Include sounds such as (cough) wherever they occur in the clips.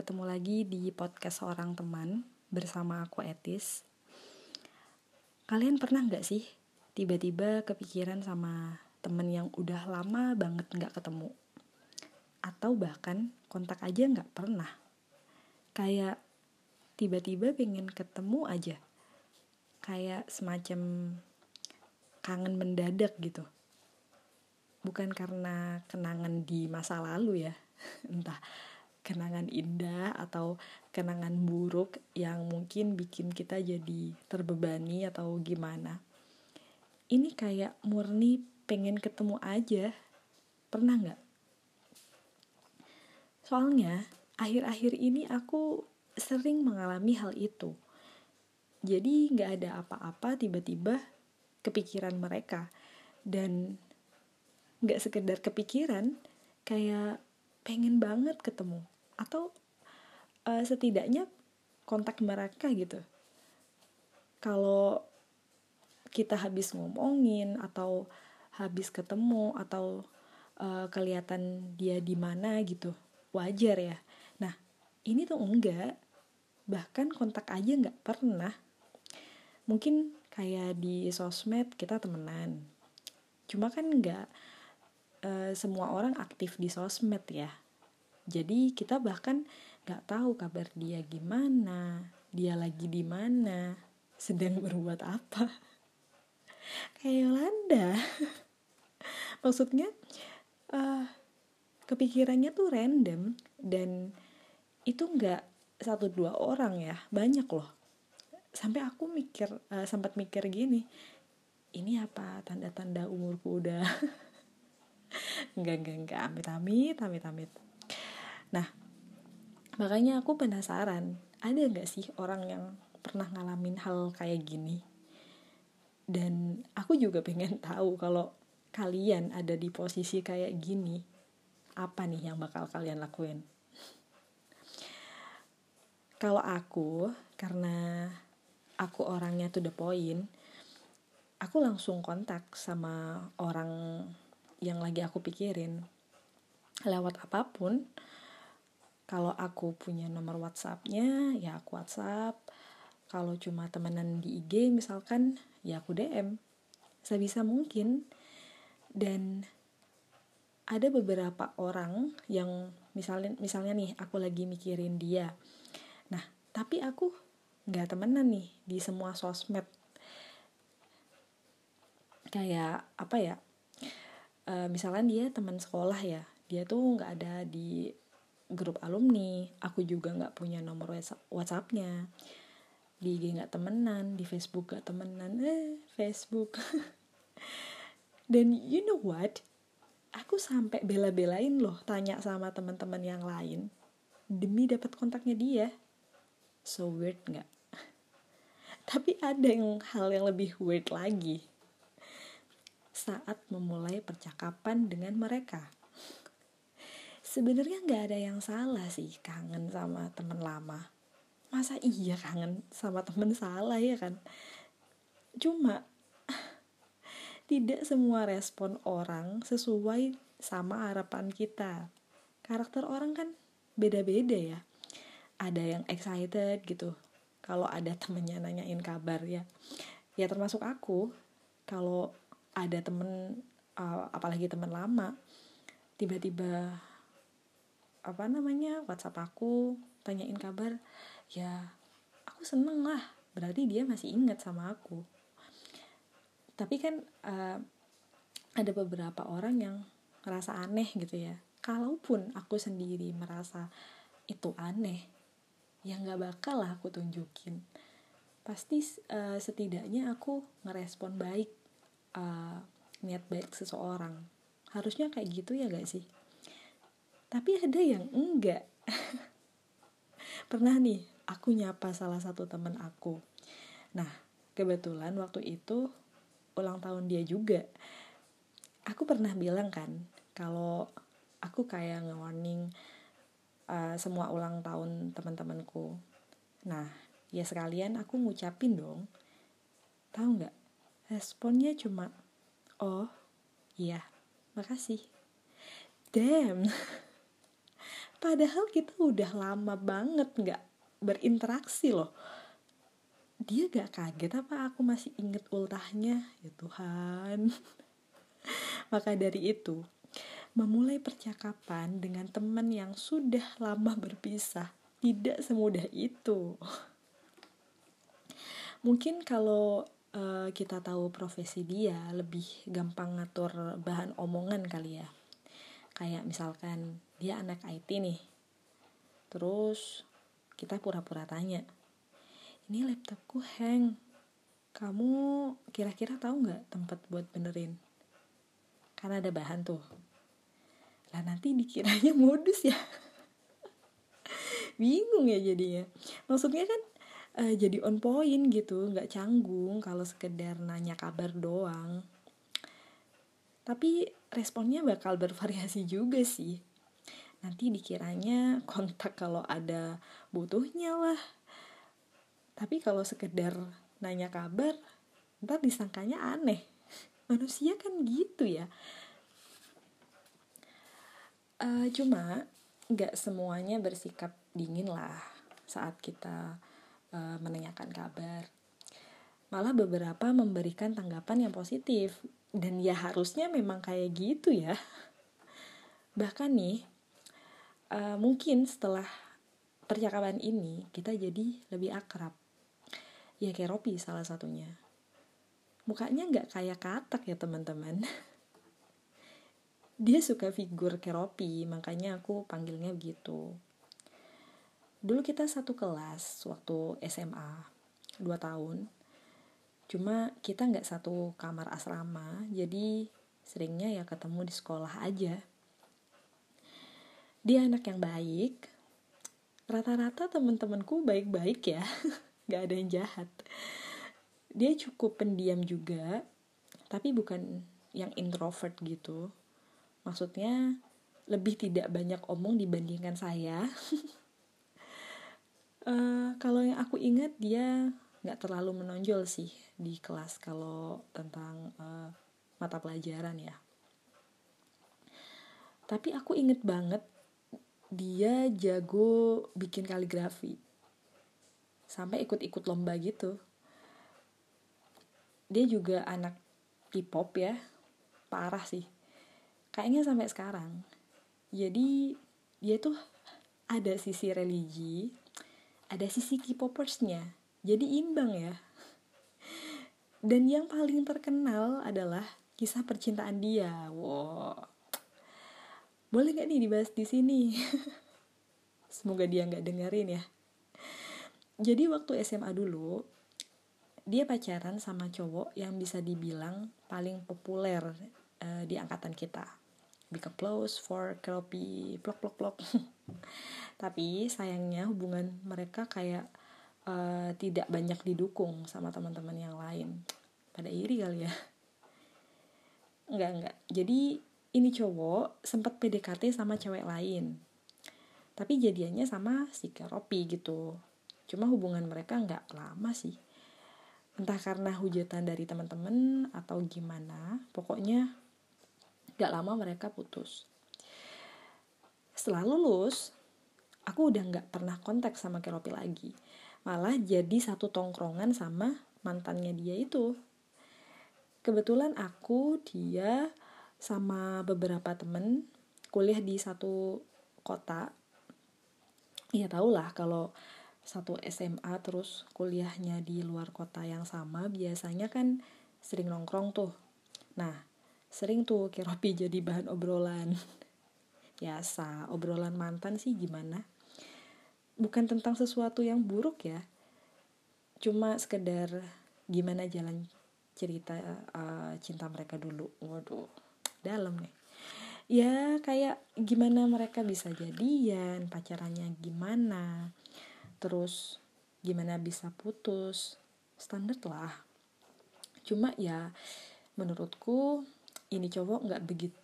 ketemu lagi di podcast seorang teman bersama aku Etis. Kalian pernah nggak sih tiba-tiba kepikiran sama temen yang udah lama banget nggak ketemu? Atau bahkan kontak aja nggak pernah? Kayak tiba-tiba pengen ketemu aja. Kayak semacam kangen mendadak gitu bukan karena kenangan di masa lalu ya (laughs) entah kenangan indah atau kenangan buruk yang mungkin bikin kita jadi terbebani atau gimana. Ini kayak murni pengen ketemu aja. Pernah nggak? Soalnya akhir-akhir ini aku sering mengalami hal itu. Jadi nggak ada apa-apa tiba-tiba kepikiran mereka. Dan nggak sekedar kepikiran kayak pengen banget ketemu. Atau uh, setidaknya kontak mereka gitu. Kalau kita habis ngomongin atau habis ketemu atau uh, kelihatan dia di mana gitu wajar ya. Nah ini tuh enggak. Bahkan kontak aja nggak pernah. Mungkin kayak di sosmed kita temenan. Cuma kan nggak uh, semua orang aktif di sosmed ya. Jadi kita bahkan nggak tahu kabar dia gimana dia lagi di mana sedang berbuat apa. (laughs) Kayak Yolanda. (laughs) Maksudnya uh, kepikirannya tuh random dan itu nggak satu dua orang ya banyak loh. Sampai aku mikir uh, sempat mikir gini ini apa tanda-tanda umurku udah (laughs) enggak enggak enggak amit amit amit amit. Nah makanya aku penasaran ada nggak sih orang yang pernah ngalamin hal kayak gini? Dan aku juga pengen (laughs) tahu kalau kalian ada di posisi kayak gini apa nih yang bakal kalian lakuin? Kalau aku karena aku orangnya tuh the point aku langsung kontak sama orang yang lagi aku pikirin lewat apa pun kalau aku punya nomor WhatsAppnya ya aku WhatsApp. Kalau cuma temenan di IG misalkan ya aku DM sebisa mungkin. Dan ada beberapa orang yang misalnya misalnya nih aku lagi mikirin dia. Nah tapi aku nggak temenan nih di semua sosmed. Kayak apa ya uh, dia teman sekolah ya dia tuh nggak ada di grup alumni aku juga nggak punya nomor WhatsAppnya. Di IG nggak temenan di Facebook nggak temenan eh Facebook. (laughs) Dan you know what? Aku sampai bela-belain loh tanya sama teman-teman yang lain demi dapat kontaknya dia. So weird nggak? (laughs) Tapi ada yang hal yang lebih weird lagi saat memulai percakapan dengan mereka. Sebenarnya nggak ada yang salah sih kangen sama temen lama. Masa iya kangen sama temen salah ya kan? Cuma (laughs) tidak semua respon orang sesuai sama harapan kita. Karakter orang kan beda-beda ya. Ada yang excited gitu. Kalau ada temennya nanyain kabar ya. Ya termasuk aku. Kalau ada temen uh, apalagi temen lama tiba-tiba apa namanya WhatsApp aku tanyain kabar ya aku seneng lah berarti dia masih ingat sama aku. Tapi kan uh, ada beberapa orang yang ngerasa aneh gitu ya. Kalaupun aku sendiri merasa itu aneh ya nggak bakal lah aku tunjukin. Pasti uh, setidaknya aku ngerespon baik uh, niat baik seseorang. Harusnya kayak gitu ya gak sih? Tapi ada yang enggak. (laughs) Pernah nih aku nyapa salah satu temen aku. Nah kebetulan waktu itu ulang tahun dia juga. Aku pernah bilang kan kalau aku kayak nge-warning uh, semua ulang tahun teman-temanku. Nah ya sekalian aku ngucapin dong. Tahu nggak responnya cuma oh iya makasih. Damn. (laughs) Padahal kita udah lama banget nggak berinteraksi loh. Dia gak kaget apa aku masih inget ultahnya? Ya Tuhan. (laughs) Maka dari itu memulai percakapan dengan teman yang sudah lama berpisah tidak semudah itu. (laughs) Mungkin kalau uh, kita tahu profesi dia lebih gampang ngatur bahan omongan kali ya. Kayak misalkan dia anak IT nih. Terus kita pura-pura tanya ini laptopku hang kamu kira-kira tahu nggak tempat buat benerin? Karena ada bahan tuh. Lah nanti dikiranya (laughs) modus ya. Bingung ya jadinya. Maksudnya kan uh, jadi on point gitu nggak canggung kalau sekedar nanya kabar doang. Tapi responnya bakal bervariasi juga sih. Nanti dikiranya kontak kalau ada butuhnya lah. Tapi kalau sekedar nanya kabar ntar disangkanya aneh. (laughs) Manusia kan gitu ya. Uh, cuma nggak semuanya bersikap dingin lah saat kita uh, menanyakan kabar. Malah beberapa memberikan tanggapan yang positif. Dan ya harusnya memang kayak gitu ya. (laughs) Bahkan nih uh, mungkin setelah percakapan ini kita jadi lebih akrab. Ya kayak Ropi salah satunya. Mukanya nggak kayak katak ya teman-teman. (laughs) Dia suka figur keropi makanya aku panggilnya begitu dulu kita satu kelas waktu SMA dua tahun. Cuma kita nggak satu kamar asrama jadi seringnya ya ketemu di sekolah aja. Dia anak yang baik. Rata-rata temen-temenku baik-baik ya (laughs) gak ada yang jahat. Dia cukup pendiam juga tapi bukan yang introvert gitu. Maksudnya lebih tidak banyak omong dibandingkan saya (laughs) uh, kalau yang aku ingat dia nggak terlalu menonjol sih di kelas kalau tentang uh, mata pelajaran ya. Tapi aku inget banget dia jago bikin kaligrafi. Sampai ikut-ikut lomba gitu. Dia juga anak K-pop ya. Parah sih. Kayaknya sampai sekarang. Jadi dia tuh ada sisi religi ada sisi K-popersnya. Jadi imbang ya. Dan yang paling terkenal adalah kisah percintaan dia. Wow. Boleh gak nih dibahas di sini? (laughs) Semoga dia nggak dengerin ya. Jadi waktu SMA dulu dia pacaran sama cowok yang bisa dibilang paling populer uh, di angkatan kita. Big applause for Kelpie plok plok plok (laughs) tapi sayangnya hubungan mereka kayak uh, tidak banyak didukung sama teman-teman yang lain. Pada iri kali ya. Enggak enggak. Jadi ini cowok sempat PDKT sama cewek lain. Tapi jadiannya sama si Keropi gitu. Cuma hubungan mereka nggak lama sih. Entah karena hujatan dari teman-teman atau gimana pokoknya nggak lama mereka putus setelah lulus aku udah nggak pernah kontak sama Keropi lagi. Malah jadi satu tongkrongan sama mantannya dia itu. Kebetulan aku dia sama beberapa temen kuliah di satu kota. Ya tau lah kalau satu SMA terus kuliahnya di luar kota yang sama biasanya kan sering nongkrong tuh. Nah sering tuh Keropi (laughs) jadi bahan obrolan biasa. Obrolan mantan sih gimana? Bukan tentang sesuatu yang buruk ya. Cuma sekedar gimana jalan cerita uh, cinta mereka dulu. Waduh dalam nih. Ya kayak gimana mereka bisa jadian pacarannya gimana terus gimana bisa putus. Standar lah. Cuma ya menurutku ini cowok nggak begitu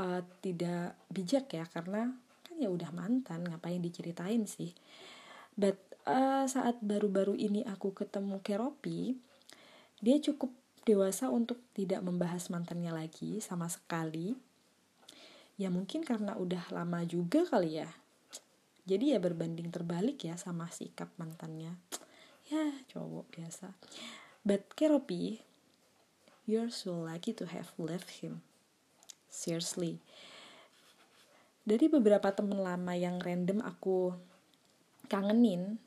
uh, tidak bijak ya karena kan ya udah mantan ngapain diceritain sih? But uh, saat baru-baru ini aku ketemu Keropi dia cukup dewasa untuk tidak membahas mantannya lagi sama sekali. Ya mungkin karena udah lama juga kali ya. Jadi ya berbanding terbalik ya sama sikap mantannya. Ya cowok biasa. But Keropi you're so lucky to have left him seriously. Dari beberapa temen lama yang random aku kangenin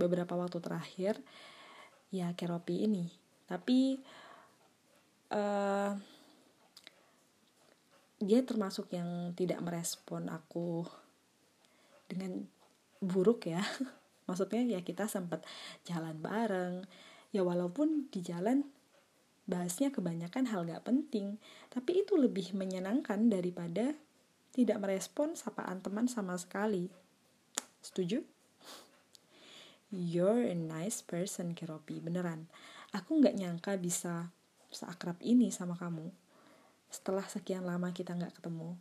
beberapa waktu terakhir ya Keropi ini. Tapi uh, dia termasuk yang tidak merespon aku dengan buruk ya. (laughs) Maksudnya ya kita sempat jalan bareng. Ya walaupun di jalan bahasnya kebanyakan hal gak penting tapi itu lebih menyenangkan daripada tidak merespon sapaan teman sama sekali. Setuju? You're a nice person Keropi. Beneran. Aku nggak nyangka bisa seakrab ini sama kamu. Setelah sekian lama kita nggak ketemu.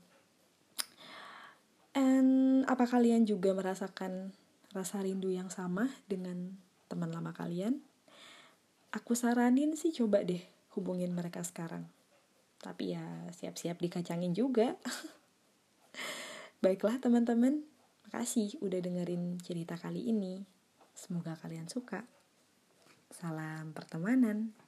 And apa kalian juga merasakan rasa rindu yang sama dengan teman lama kalian? Aku saranin sih coba deh hubungin mereka sekarang. Tapi ya siap-siap dikacangin juga. (laughs) Baiklah teman-teman. Makasih udah dengerin cerita kali ini. Semoga kalian suka. Salam pertemanan